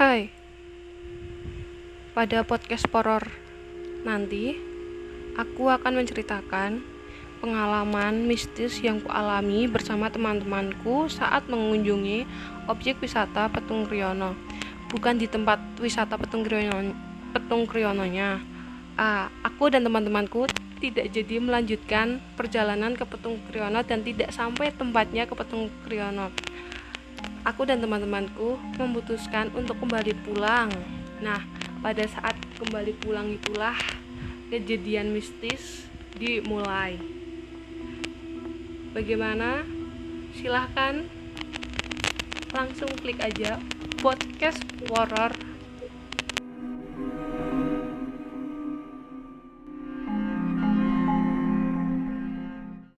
Hai, pada podcast horor nanti, aku akan menceritakan pengalaman mistis yang kualami bersama teman-temanku saat mengunjungi objek wisata Petung Kriono. Bukan di tempat wisata Petung Kriono, Petung Kriononya. Ah, aku dan teman-temanku tidak jadi melanjutkan perjalanan ke Petung Kriono dan tidak sampai tempatnya ke Petung Kriono aku dan teman-temanku memutuskan untuk kembali pulang. Nah, pada saat kembali pulang itulah kejadian mistis dimulai. Bagaimana? Silahkan langsung klik aja podcast horror